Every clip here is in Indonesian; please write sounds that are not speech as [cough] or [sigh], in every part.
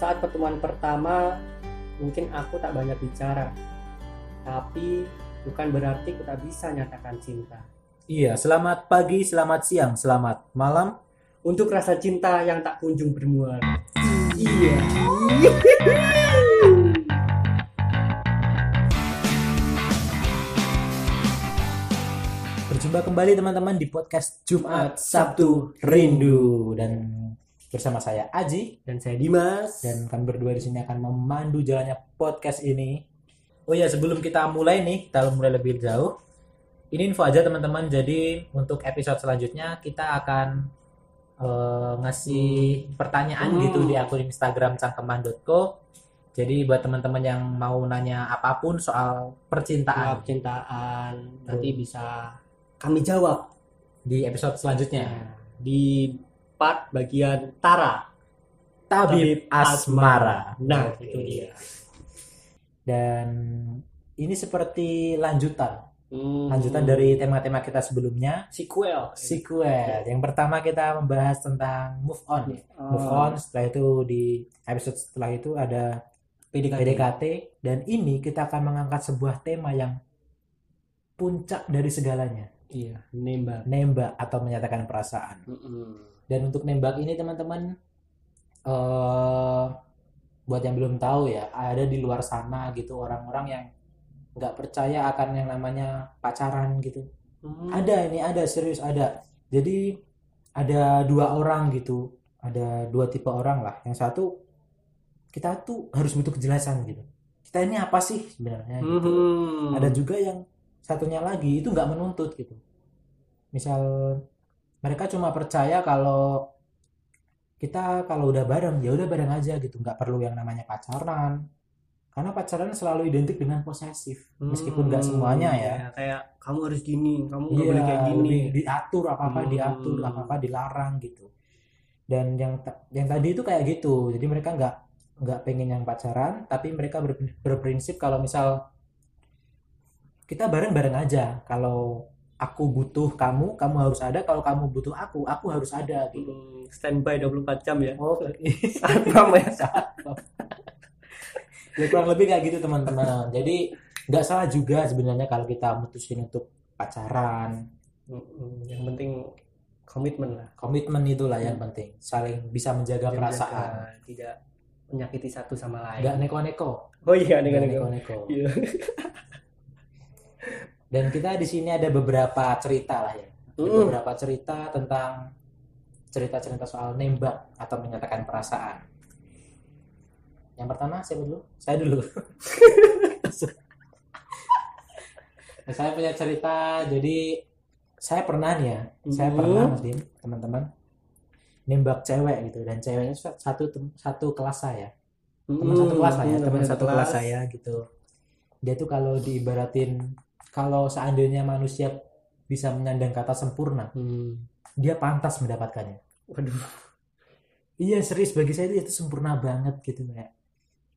saat pertemuan pertama mungkin aku tak banyak bicara tapi bukan berarti aku tak bisa nyatakan cinta Iya, selamat pagi, selamat siang, selamat malam. untuk rasa cinta yang tak kunjung bermuara Iya. Berjumpa kembali teman-teman di podcast Jumat Sabtu Rindu dan bersama saya Aji dan saya Dimas dan kami berdua di sini akan memandu jalannya podcast ini. Oh ya, sebelum kita mulai nih, kita mulai lebih jauh. Ini info aja teman-teman. Jadi untuk episode selanjutnya kita akan eh, ngasih pertanyaan Hmm. gitu di akun Instagram cangkeman.co. Jadi buat teman-teman yang mau nanya apa pun soal Soal percintaan percintaan nanti bisa kami jawab di episode selanjutnya. Nah, di part bagian Tara. Tabib Asmara. nah Oke. itu dia. Dan ini seperti lanjutan. Hmm. lanjutan dari tema-tema kita sebelumnya. Sequel. Sequel. Yang pertama kita membahas tentang move on. Move Oh. on. Setelah itu di episode setelah itu ada PDKT. PDKT dan ini kita akan mengangkat sebuah tema yang puncak dari segalanya. Iya nembak. Nembak atau menyatakan perasaan. Mm-mm. Dan untuk nembak ini teman-teman eh buat yang belum tahu ya ada di luar sana gitu orang-orang yang nggak percaya akan yang namanya pacaran gitu Hmm. Ada ini ada serius ada. Jadi ada dua orang gitu, ada dua tipe orang lah. Yang satu kita tuh harus butuh kejelasan gitu. Kita ini apa sih sebenarnya? gitu. Mhm. Ada juga yang satunya lagi itu nggak menuntut gitu. Misal mereka cuma percaya kalau kita kalau udah bareng ya udah bareng aja gitu, nggak perlu yang namanya pacaran. Karena pacaran selalu identik dengan posesif, meskipun nggak Hmm, semuanya ya. kayak kamu harus gini kamu nggak Iya, boleh kayak gini diatur apa-apa Hmm. diatur apa-apa dilarang gitu. Dan yang yang tadi itu kayak gitu. Jadi mereka nggak nggak pengen yang pacaran, tapi mereka ber- berprinsip kalau misal kita bareng-bareng aja. Kalau aku butuh kamu, kamu harus ada. Kalau kamu butuh aku, aku harus ada gitu. Hmm, standby 24 jam ya Oh, [laughs] satpam ya ya kurang lebih kayak gitu teman-teman. Jadi nggak salah juga sebenarnya kalau kita mutusin untuk pacaran. Mm-mm. yang penting komitmen lah Komitmen itulah yang penting. Saling bisa menjaga perasaan. Tidak menyakiti satu sama lain nggak neko-neko oh iya neko-neko. [laughs] dan kita di sini ada beberapa cerita lah ya. Ada Mm. beberapa cerita tentang cerita-cerita soal nembak atau menyatakan perasaan. Yang pertama siapa dulu? Saya dulu. Nah, [laughs] saya punya cerita jadi saya pernah nih ya saya Mm. pernah mas Dim teman-teman nembak cewek gitu. Dan ceweknya satu satu kelas saya. Teman satu kelas lah ya Hmm, teman teman satu kelas. saya gitu. Dia tuh kalau diibaratin kalau seandainya manusia bisa menyandang kata sempurna Hmm. dia pantas mendapatkannya. Waduh. Iya serius bagi saya itu, itu sempurna banget gitu kayak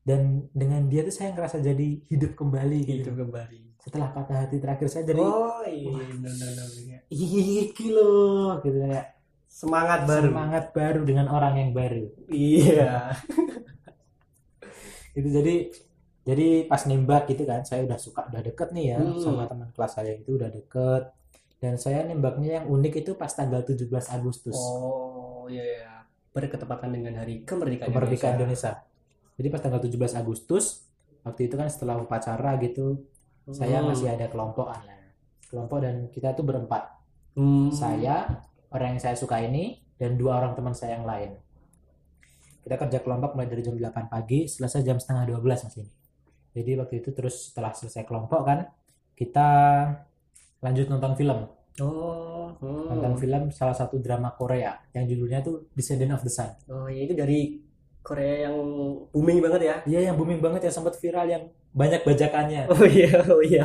dan dengan dia tuh saya ngerasa jadi hidup kembali gitu. Itu kembali. Setelah patah hati terakhir saya jadi oh iya benar, benar, benar. iki loh gitu kayak semangat baru. Semangat baru dengan orang yang baru. Iya. Itu jadi jadi pas nembak gitu kan saya udah suka udah deket nih ya Hmm. sama teman kelas saya itu udah deket dan saya nembaknya yang unik itu pas tanggal 17 Agustus oh iya iya berketepatan dengan hari kemerdekaan kemerdekaan Indonesia. jadi pas tanggal 17 Agustus waktu itu kan setelah upacara gitu saya Hmm. masih ada kelompokan lah kelompok dan kita tuh berempat Hmm. saya orang yang saya suka ini dan dua orang teman saya yang lain kita kerja kelompok mulai dari jam 8 pagi selesai jam setengah 12 mas ini jadi waktu itu terus setelah selesai kelompok kan kita lanjut nonton film. Oh hmm. nonton film salah satu drama Korea yang judulnya tuh Descendant of the Sun. Oh iya itu dari Korea yang booming banget ya? Iya yang booming banget yang sempat viral yang banyak bajakannya. Oh iya oh iya.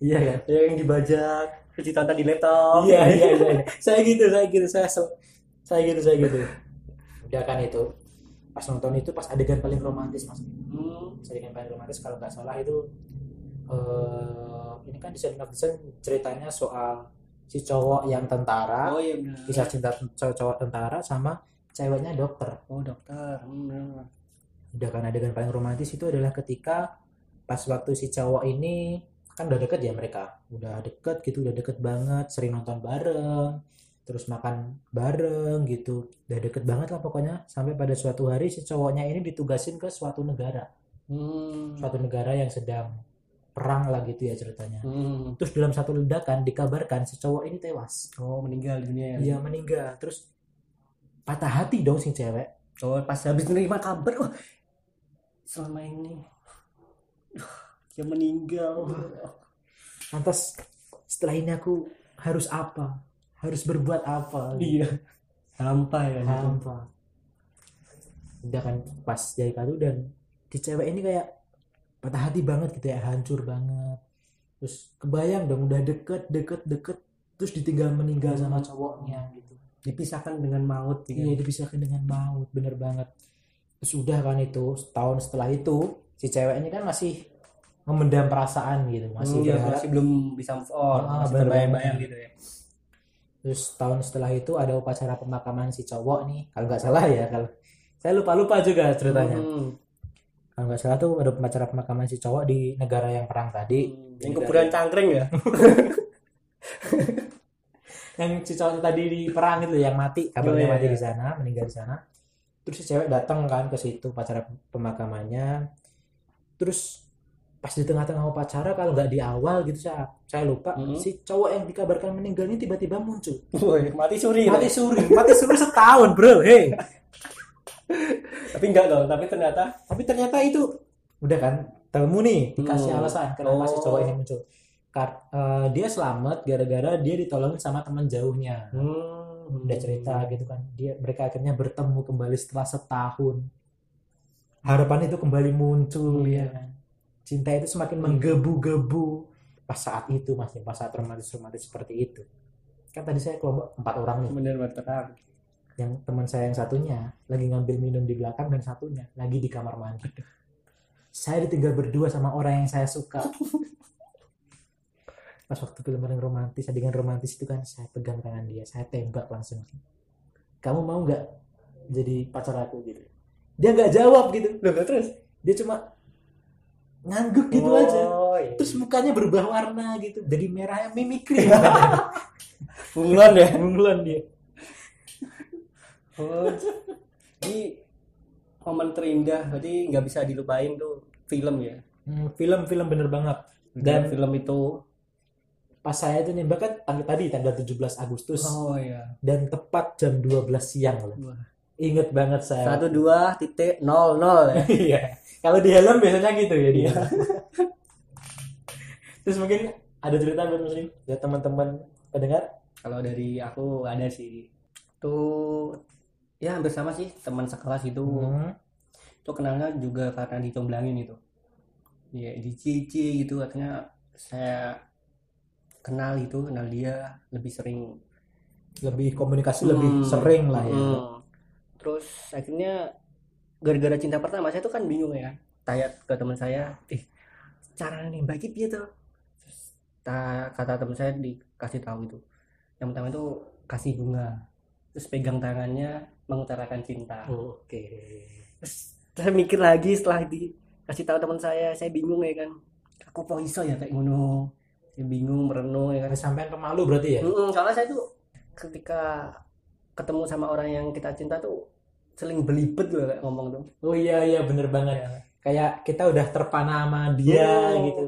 Iya kan? Yang dibajak terus ditonton di laptop. Iya iya iya. Iya. saya gitu saya gitu saya saya gitu saya gitu. Udah kan itu pas nonton itu pas adegan paling romantis mas Adegan paling romantis kalau nggak salah itu eh ini kan Descendant of ceritanya soal si cowok yang tentara oh iya benar. kisah cinta cowok-cowok tentara sama ceweknya dokter. Oh dokter. Hmm, benar. udah kan adegan paling romantis itu adalah ketika pas waktu si cowok ini kan udah deket ya mereka? Udah deket gitu udah deket banget sering nonton bareng terus makan bareng gitu. Udah deket banget lah pokoknya sampai pada suatu hari si cowoknya ini ditugasin ke suatu negara Hmm. suatu negara yang sedang perang lah gitu ya ceritanya Hmm. terus dalam satu ledakan dikabarkan si cowok ini tewas Oh meninggal dunia ya. dia meninggal terus patah hati dong si cewek Oh pas habis menerima kabar, wah selama ini uh, dia meninggal. lantas setelah ini aku harus apa harus berbuat apa Iya. Hampa ya. hampa udah kan pas dari kado dan di cewek ini kayak patah hati banget gitu ya hancur banget terus kebayang dong udah deket deket deket terus ditinggal meninggal sama cowoknya gitu Dipisahkan dengan maut. gitu. iya dipisahkan dengan maut bener banget terus udah kan itu setahun setelah itu si cewek ini kan masih memendam perasaan gitu masih Hmm, ya, berharap masih belum bisa move on, Ah, masih terbayang-bayang gitu ya. Terus tahun setelah itu ada upacara pemakaman si cowok nih, kalau nggak salah ya, kalau saya lupa-lupa juga ceritanya. Hmm. Kalau nggak salah tuh ada upacara pemakaman si cowok di negara yang perang tadi, Hmm. Yang kuburan cangkring ya. [laughs] yang si cowok tadi di perang itu yang mati, kabarnya Oh, iya, mati iya. di sana, meninggal di sana. Terus si cewek datang kan ke situ upacara pemakamannya. Terus pas di tengah-tengah upacara kalau nggak di awal gitu saya saya lupa Hmm. si cowok yang dikabarkan meninggal ini tiba-tiba muncul Woi, mati suri. mati suri mati suri setahun bro hei Tapi enggak dong, tapi ternyata tapi ternyata itu udah kan temu nih dikasih Hmm. alasan kenapa si Oh. cowok ini muncul Kar- eh, dia selamat gara-gara dia ditolongin sama teman jauhnya hmm. udah cerita gitu kan dia mereka akhirnya bertemu kembali setelah setahun harapan itu kembali muncul Hmm. ya kan cinta itu semakin menggebu-gebu pas saat itu mas pas saat romantis-romantis seperti itu kan tadi saya kelompok empat orang nih bener terang. Yang teman saya yang satunya lagi ngambil minum di belakang dan satunya lagi di kamar mandi. Saya ditinggal berdua sama orang yang saya suka. [laughs] Pas waktu film paling romantis, adegan romantis itu kan saya pegang tangan dia, saya tembak langsung. Kamu mau nggak jadi pacar aku gitu? Dia nggak jawab gitu, Loh, terus? dia cuma ngangguk gitu oh, aja. Iya. Terus mukanya berubah warna gitu, jadi merahnya mimikri. [laughs] bunglon ya. Bunglon dia. Oh, ini momen terindah, berarti nggak bisa dilupain tuh film ya. Hmm, Film-film bener banget. Dan Dan film itu. pas saya itu nembak kan tanggal tadi tanggal 17 Agustus Oh iya. dan tepat jam 12 siang loh. Wah. Ingat banget saya. Satu dua titik nol nol ya. [laughs] Iya. Kalau di helm biasanya gitu ya dia. [laughs] Terus mungkin ada cerita buat muslim ya teman-teman pendengar. Kalau dari aku ada sih. Tuh ya hampir sama sih teman sekelas itu. Hmm. Tuh kenalnya juga karena dicomblangin itu. Ya di cici gitu katanya saya kenal itu kenal dia lebih sering Lebih komunikasi lebih Hmm. sering lah ya. Hmm. Terus akhirnya gara-gara cinta pertama saya tuh kan bingung ya. Tanya ke teman saya, "Eh, cara iki piye tuh?" Ta- kata teman saya dikasih tahu itu. Yang pertama itu kasih bunga. Terus pegang tangannya mengutarakan cinta. Oke. Terus saya mikir lagi setelah dikasih tahu teman saya, saya bingung ya kan. Aku kok iso ya kayak ngono. Saya bingung merenung ya kan. Ada sampean pemalu berarti ya? Mm-mm, soalnya saya tuh ketika ketemu sama orang yang kita cinta tuh seling belibet loh kayak ngomong tuh. Oh iya iya bener banget. Kayak kita udah terpana sama dia Oh. gitu.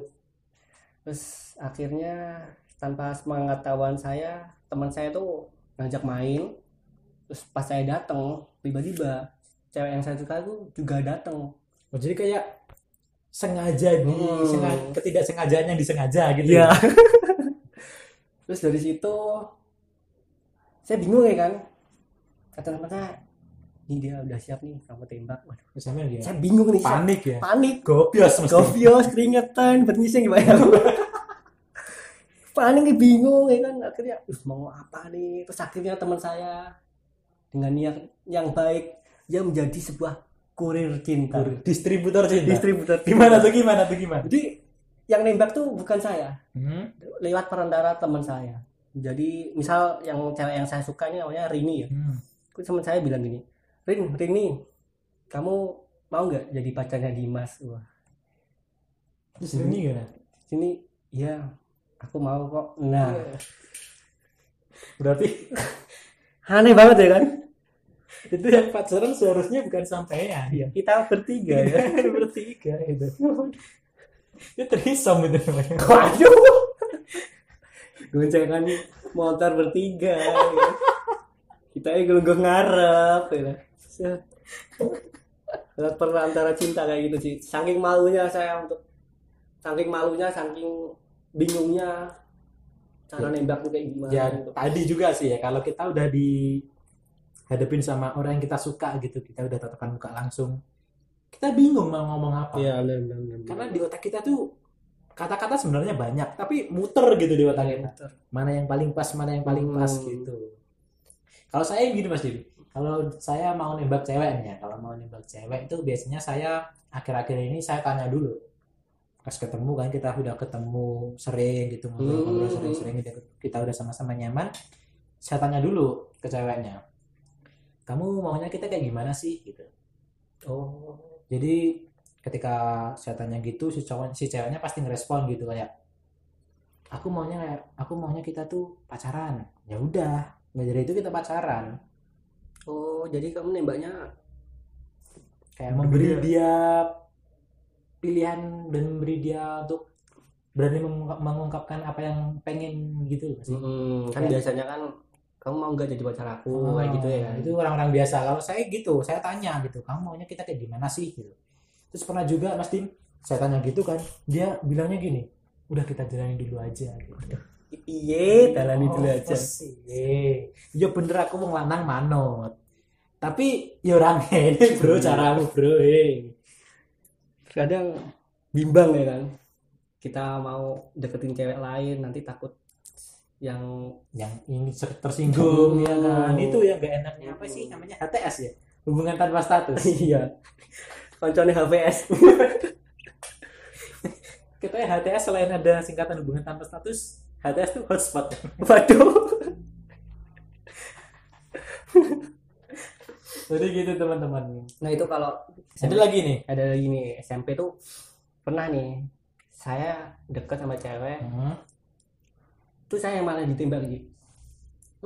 Terus akhirnya tanpa sepengetahuan saya, teman saya tuh ngajak main. Terus pas saya datang, tiba-tiba cewek yang saya suka tuh juga datang. Oh, jadi kayak sengaja di Hmm. sengaja, ketidaksengajaan yang disengaja gitu. Iya. ya? [laughs] Terus dari situ saya bingung ya kan. Kata teman saya, ini dia udah siap nih kamu tembak. Waduh, sampean gimana? saya bingung nih. Panik ya. Panik. Gobios mesti. Gobios, keringetan, bernising gimana? [laughs] Paling nih bingung ya kan akhirnya "Ih, mau apa nih terus akhirnya teman saya dengan niat yang baik dia menjadi sebuah kurir cinta. Distributor cinta. distributor Gimana tuh gimana tuh gimana? jadi yang nembak tuh bukan saya. Hmm. lewat perantara teman saya. Jadi misal yang cewek yang saya suka ini namanya Rini ya. Hmm. Teman saya bilang gini Rin Rini kamu mau nggak jadi pacarnya Dimas? Wah. Terus ini gimana? Sini ya aku mau kok. Nah. Berarti [laughs] aneh banget ya kan itu yang pacaran seharusnya bukan sampean. Ya kita bertiga ya. [laughs] Bertiga itu itu terisom itu namanya. Waduh. Goncengan motor bertiga ya. kita ini gue ngarep ya. Lihat perantara cinta kayak gitu sih. Saking malunya saya untuk saking malunya saking bingungnya cara nembak tuh kayak gimana ya gitu. tadi juga sih ya kalau kita udah dihadapin sama orang yang kita suka gitu. Kita udah tatapan muka langsung. Kita bingung mau ngomong apa. Benar. karena di otak kita tuh kata-kata sebenarnya banyak tapi muter gitu di otak kita. Mana yang paling pas mana yang paling pas Hmm. gitu. Kalau saya gini mas Didi kalau saya mau nembak cewek nih ya kalau mau nembak cewek itu biasanya saya akhir-akhir ini saya tanya dulu. Pas ketemu kan kita udah ketemu sering gitu ngobrol-ngobrol Hmm. sering-sering kita, kita udah sama-sama nyaman saya tanya dulu ke ceweknya kamu maunya kita kayak gimana sih? Gitu. Oh jadi ketika saya tanya gitu si cowok si ceweknya pasti ngerespon gitu kayak aku maunya kayak aku maunya kita tuh pacaran. Ya udah nggak dari itu kita pacaran. Oh jadi kamu nembaknya kayak memberi dia pilihan dan memberi dia untuk berani mengungkap- mengungkapkan apa yang pengen gitu sih? Mm, kan Ya. biasanya kan kamu mau nggak jadi pacar aku? Oh, kayak gitu ya. Itu orang-orang biasa. Kalau saya gitu saya tanya gitu kamu maunya kita kayak gimana sih? Gitu. Terus pernah juga mas Tim saya tanya gitu kan dia bilangnya gini udah kita jalani dulu aja. Gitu. Iye dalani dulu Oh, aja. sih. Ya bener aku wong lanang manut. Tapi ya orang [laughs] ini bro caramu bro. eh. kadang bimbang ya kan. Kita mau deketin cewek lain nanti takut yang Yang ini tersinggung ya kan. Itu yang gak enaknya apa sih namanya HTS ya? Hubungan tanpa status. [laughs] iya konconnya HVS [laughs] Kita ya HTS selain ada singkatan hubungan tanpa status, HTS tuh hotspot. [laughs] waduh Jadi gitu teman-teman. nah itu kalau Ada lagi nih. ada lagi nih SMP tuh pernah nih saya deket sama cewek Hmm. Tuh saya yang malah ditembak gitu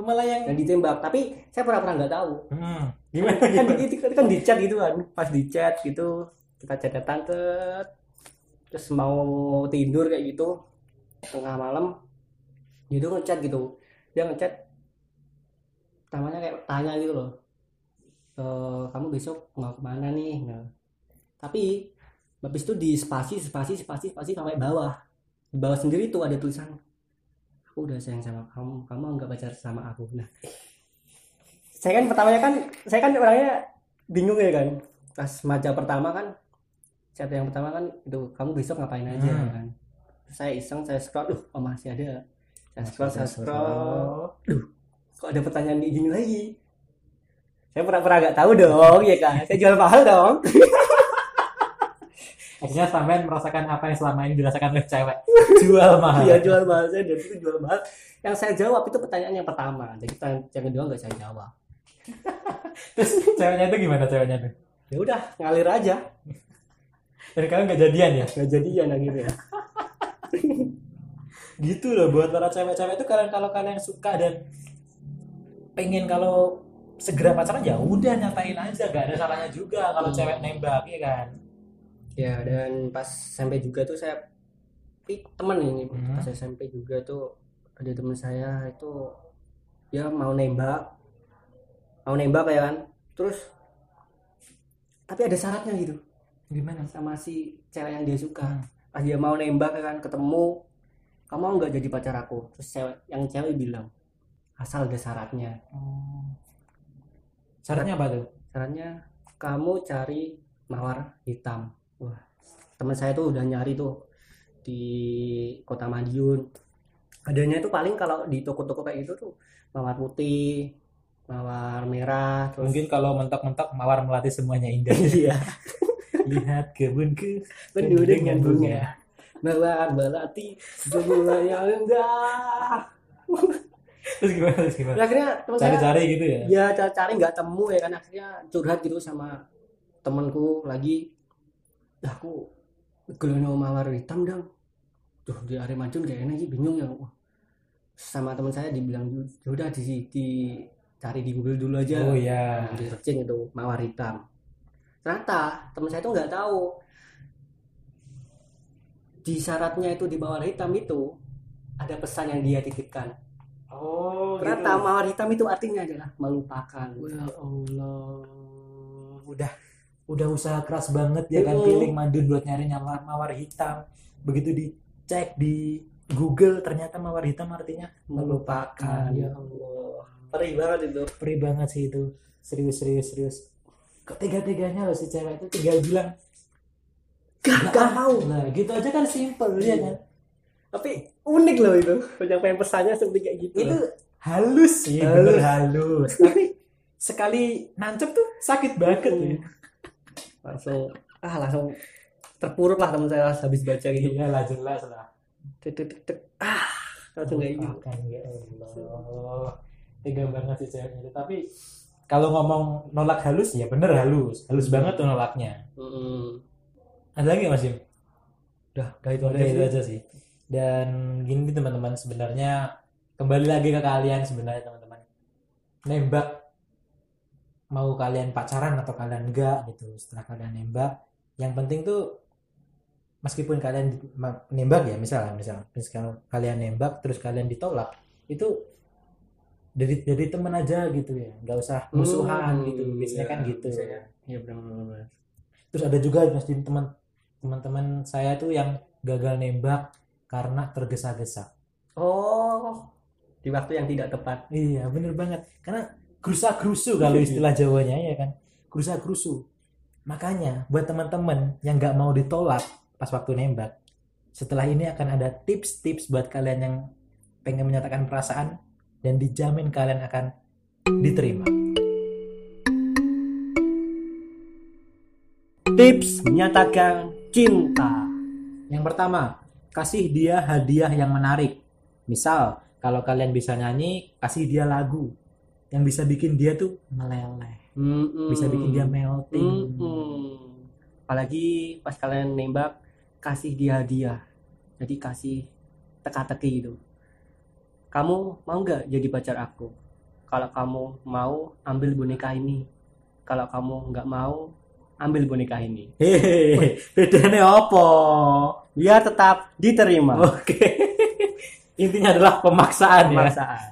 malah yang yang ditembak. Tapi saya pernah-pernah nggak tahu. Hmm. gimana kan gimana? di, kan, kan di chat gitu kan. Pas di chat gitu kita chat-chatan tet. terus mau tidur kayak gitu tengah malam dia tuh ngechat gitu. Dia ngechat pertamanya kayak tanya gitu loh. "E, kamu besok mau ke mana nih? Nah, tapi habis itu di spasi spasi spasi spasi sampai bawah. Di bawah sendiri tuh ada tulisan aku udah sayang sama kamu kamu nggak pacar sama aku. Nah. [laughs] Saya kan pertamanya kan saya kan orangnya bingung ya kan. Pas maja pertama kan chat yang pertama kan itu kamu besok ngapain aja Hmm. kan. Terus saya iseng saya scroll duh oh masih ada. Saya scroll saya scroll. kok ada pertanyaan di gini lagi? Saya pernah-pernah nggak tahu dong ya kan. Saya jual mahal dong [laughs] Akhirnya sampean merasakan apa yang selama ini dirasakan oleh cewek. [laughs] Jual mahal. iya jual mahal saya dari itu jual mahal yang saya jawab itu pertanyaan yang pertama jadi yang kedua nggak saya jawab [laughs] Terus ceweknya itu gimana ceweknya tuh? ya udah ngalir aja Dan kalian nggak jadian ya? nggak jadian akhirnya [laughs] Gitu loh buat para cewek-cewek itu kalian kalau kalian suka dan pengen kalau segera pacaran ya udah nyatain aja gak ada salahnya juga kalau Hmm. cewek nembak ya kan. Ya dan pas SMP juga tuh saya teman ini Hmm. pas SMP juga tuh ada teman saya itu ya mau nembak mau nembak ya kan terus tapi ada syaratnya gitu Gimana? sama si cewek yang dia suka Hmm. pas dia mau nembak ya kan ketemu kamu nggak jadi pacar aku terus cewek yang cewek bilang asal ada syaratnya Syaratnya apa tuh? syaratnya kamu cari mawar hitam wah teman saya tuh udah nyari tuh di kota Madiun adanya itu paling kalau di toko-toko kayak gitu tuh mawar putih mawar merah terus Mungkin kalau mentok-mentok mawar melati semuanya indah. [laughs] iya [laughs] Lihat kebunku penuh dengan bunga mawar melati bunga yang indah Terus gimana? Terus gimana? Akhirnya teman saya Cari-cari gitu ya? ya cari nggak temu ya kan akhirnya curhat gitu sama temanku lagi "Ya, aku geleno mawar hitam dong tuh di area Madiun kayak enak sih bingung ya. Wah, sama teman saya dibilang "Ya udah di, di cari di Google dulu aja. Oh iya. Di searching itu mawar hitam. Ternyata teman saya itu nggak tahu. Di syaratnya itu di mawar hitam itu ada pesan yang dia titipkan. Oh ternyata mawar hitam itu artinya adalah melupakan. Ya Allah, udah udah usaha keras banget ya kan pilih Madiun buat nyari mawar mawar hitam. Begitu dicek di Google ternyata mawar hitam artinya melupakan. Ya Allah, perih banget itu perih banget sih itu. Serius serius serius. Ketiga-tiganya loh si cewek itu tinggal bilang gak, gak mau Nah, gitu aja kan simple ya kan. tapi unik loh itu penyampaian pesannya seperti kayak gitu Itu halus sih, Halus. Tapi sekali nancep tuh sakit banget ya. Langsung ah langsung terpuruk lah teman saya habis baca gitu Iya lah jelas lah. tek tek tek, tek. ah langsung kayak gitu Makan ya Allah. Tega banget sih cewek itu. Tapi kalau ngomong nolak halus ya bener halus. Halus banget tuh nolaknya. Mm-mm. Ada lagi Mas Im? udah udah itu Udah aja itu sih. aja sih. Dan gini teman-teman sebenarnya kembali lagi ke kalian sebenarnya teman-teman. Nembak mau kalian pacaran atau kalian enggak gitu setelah kalian nembak. Yang penting tuh meskipun kalian nembak ya misalnya misal misal kalian nembak terus kalian ditolak itu dari dari teman aja gitu ya. Nggak usah musuhan Hmm, gitu. Biasanya iya, kan gitu. ya. iya benar-benar terus ada juga mas Dim, teman teman-teman saya tuh yang gagal nembak karena tergesa-gesa. Oh di waktu yang tidak tepat. Iya bener banget. Karena gerusa gerusu kalau istilah Jawanya ya kan? Gerusa gerusu makanya buat teman-teman yang nggak mau ditolak pas waktu nembak setelah ini akan ada tips-tips buat kalian yang pengen menyatakan perasaan dan dijamin kalian akan diterima. Tips menyatakan cinta. Yang pertama, kasih dia hadiah yang menarik. Misal, kalau kalian bisa nyanyi, kasih dia lagu yang bisa bikin dia tuh meleleh, Mm-mm. bisa bikin dia melting. Mm-mm. apalagi pas kalian nembak kasih dia hadiah jadi kasih teka-teki gitu kamu mau nggak jadi pacar aku kalau kamu mau ambil boneka ini kalau kamu nggak mau ambil boneka ini Hehehe, bedanya apa? biar tetap diterima Oke. [laughs] Intinya adalah pemaksaan ya,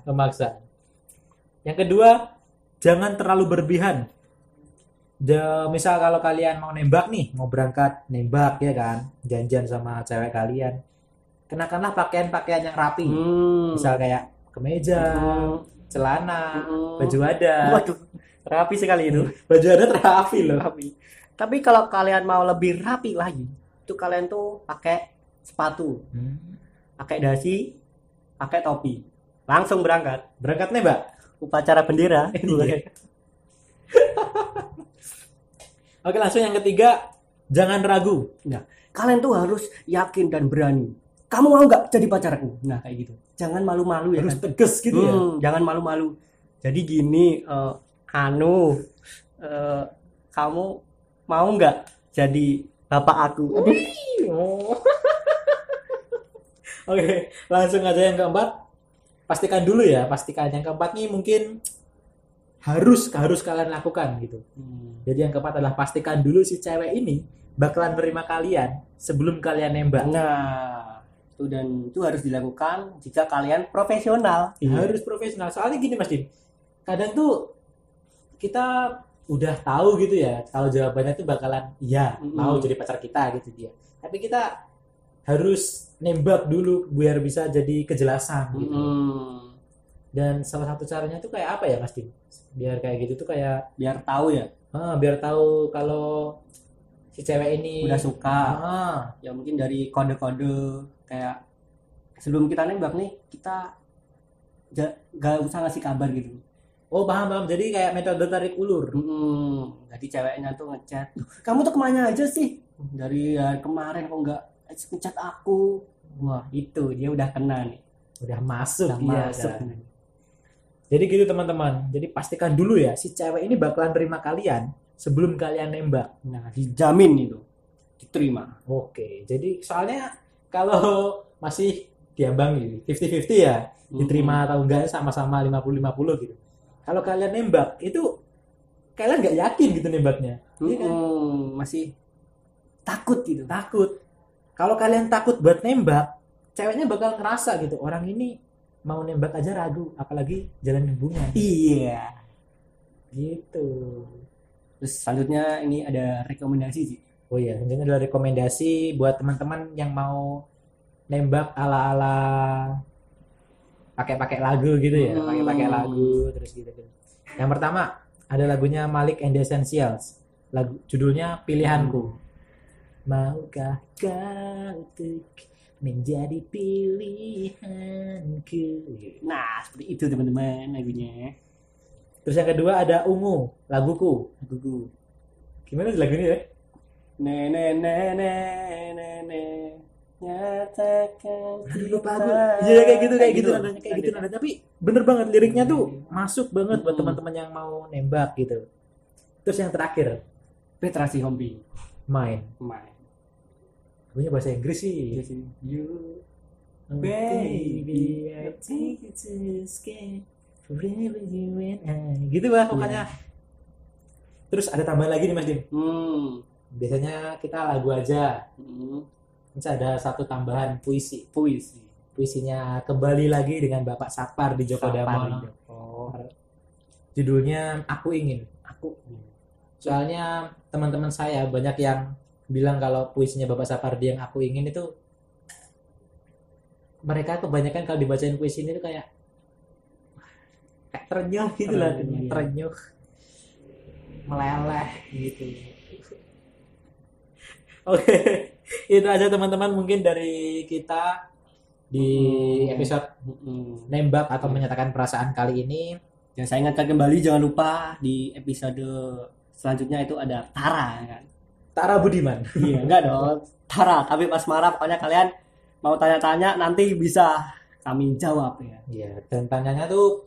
Pemaksaan. Yang kedua, jangan terlalu berlebihan. Ja- misal kalau kalian mau nembak nih, mau berangkat nembak ya kan, janjian sama cewek kalian, kenakanlah pakaian-pakaian yang rapi. Hmm. Misal kayak kemeja, Hmm. celana, Hmm. baju adat. Waduh, rapi sekali itu. [laughs] Baju adat rapi loh. Rapi. Tapi kalau kalian mau lebih rapi lagi, itu kalian tuh pakai sepatu, Hmm. pakai dasi, pakai topi. Langsung berangkat. Berangkat nembak. Upacara bendera. [laughs] Iya. [laughs] Oke, langsung yang ketiga, jangan ragu. Kalian tuh harus yakin dan berani. Kamu mau nggak jadi pacarku? Nah, kayak gitu. Jangan malu-malu ya Harus kan? tegas gitu ya. Hmm, jangan malu-malu. Jadi gini, eh, anu, eh, kamu mau nggak jadi bapak aku? Aduh, Oh. [laughs] Oke, langsung aja yang keempat. Pastikan dulu ya, pastikan yang keempat nih mungkin harus harus kalian lakukan gitu. Hmm. Jadi yang keempat adalah pastikan dulu si cewek ini bakalan terima kalian sebelum kalian nembak. Nah, itu dan itu harus dilakukan jika kalian profesional. Harus profesional. Soalnya gini Mas Dim, kadang tuh kita udah tahu gitu ya, kalau jawabannya tuh bakalan iya, Mm-mm. mau jadi pacar kita gitu dia. Tapi kita harus nembak dulu biar bisa jadi kejelasan gitu. Hmm, Dan salah satu caranya tuh kayak apa ya Mas Dim? Biar kayak gitu tuh kayak biar tahu ya, ah, biar tahu kalau si cewek ini udah suka. ah, Ya mungkin dari kode-kode kayak sebelum kita nembak nih, kita gak usah ngasih kabar gitu. oh paham paham. Jadi kayak metode tarik ulur. Hmm, jadi ceweknya tuh ngechat, "Duh, kamu tuh ke mana aja sih? Dari hari kemarin kok nggak ngechat aku? Wah itu dia udah kena nih, Udah masuk udah dia masuk. kan. nih. Jadi gitu teman-teman. Jadi pastikan dulu ya si cewek ini bakalan terima kalian sebelum kalian nembak. Nah, dijamin itu diterima. Oke, jadi soalnya kalau masih diambang gitu, 50-50 ya, diterima atau enggak sama-sama 50-50 gitu. Kalau kalian nembak itu kalian nggak yakin gitu nembaknya. Iya kan? Mm-mm, masih takut gitu. Takut. Kalau kalian takut buat nembak, ceweknya bakal ngerasa gitu, orang ini mau nembak aja ragu, apalagi jalan hubungan. Iya. Gitu. Terus selanjutnya ini ada rekomendasi sih. Oh iya, ini adalah rekomendasi buat teman-teman yang mau nembak ala-ala pakai-pakai lagu gitu ya, Hmm. pakai-pakai lagu terus gitu. Yang pertama ada lagunya Malik and the Essentials. Lagu judulnya Pilihanku. Maukah kau untuk menjadi pilihanku? Nah, seperti itu teman-teman lagunya. Terus yang kedua ada Ungu, laguku. Laguku. Gimana sih lagu ini ya? Ne ne ne ne ne ne nyatakan Aduh, lupa aku. Iya kayak gitu kayak gitu nadanya kayak gitu nadanya. Tapi bener banget liriknya tuh masuk banget buat Mm-mm. teman-teman yang mau nembak gitu. Terus yang terakhir Petra Sihombing. main. Main. Lagunya bahasa Inggris sih. Iya sih. You Baby, I take it to escape forever you and I. Gitu lah pokoknya. Terus ada tambahan lagi nih Mas Dim. Hmm. Biasanya kita lagu aja. hmm. Ini ada satu tambahan puisi. Puisi. Puisinya kembali lagi dengan Bapak Sapar di Joko Sapar Damono. Joko. Judulnya Aku Ingin. Aku. Soalnya teman-teman saya banyak yang bilang kalau puisinya Bapak Sapardi yang aku ingin itu mereka kebanyakan kalau dibacain puisi ini tuh kayak kayak terenyuh gitu lah Terenyuh, terenyuh meleleh gitu [laughs] oke itu aja teman-teman mungkin dari kita di Hmm. episode Hmm. nembak atau menyatakan perasaan kali ini Dan saya ingatkan kembali jangan lupa di episode selanjutnya itu ada Tara ya kan. Tara Budiman Iya, enggak dong. Tara, tapi pas marah pokoknya kalian mau tanya-tanya nanti bisa kami jawab ya. Iya, dan tanyanya tuh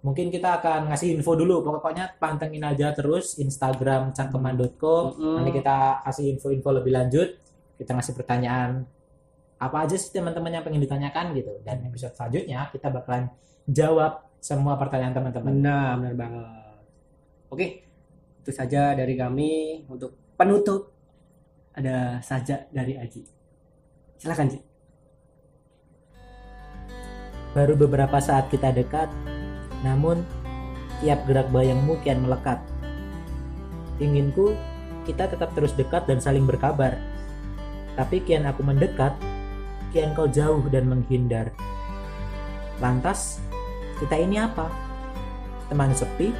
mungkin kita akan ngasih info dulu. Pokoknya pantengin aja terus Instagram cangkeman.co. Mm-mm. Nanti kita kasih info-info lebih lanjut. Kita ngasih pertanyaan apa aja sih teman-teman yang pengen ditanyakan gitu. Dan episode selanjutnya kita bakalan jawab semua pertanyaan teman-teman. Benar, benar banget. Oke, itu saja dari kami untuk penutup. Ada saja dari Aji. Silakan, Ji. Baru beberapa saat kita dekat, namun tiap gerak bayangmu kian melekat. Inginku kita tetap terus dekat dan saling berkabar. Tapi kian aku mendekat, kian kau jauh dan menghindar. Lantas, kita ini apa? Teman sepi?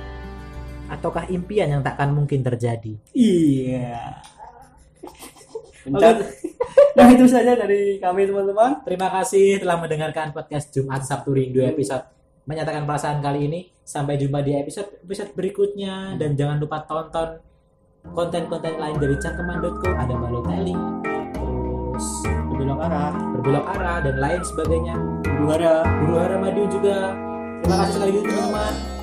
Ataukah impian yang takkan mungkin terjadi? Iya. Bentar. Nah, itu saja dari kami teman-teman. Terima kasih telah mendengarkan podcast Jumat Sabtu Rindu episode menyatakan perasaan kali ini. Sampai jumpa di episode episode berikutnya dan jangan lupa tonton konten-konten lain dari cangkeman.co ada Balotelli terus Berbelok arah. berbelok arah dan lain sebagainya Juara. Guru Hara Madu juga terima kasih sekali lagi teman-teman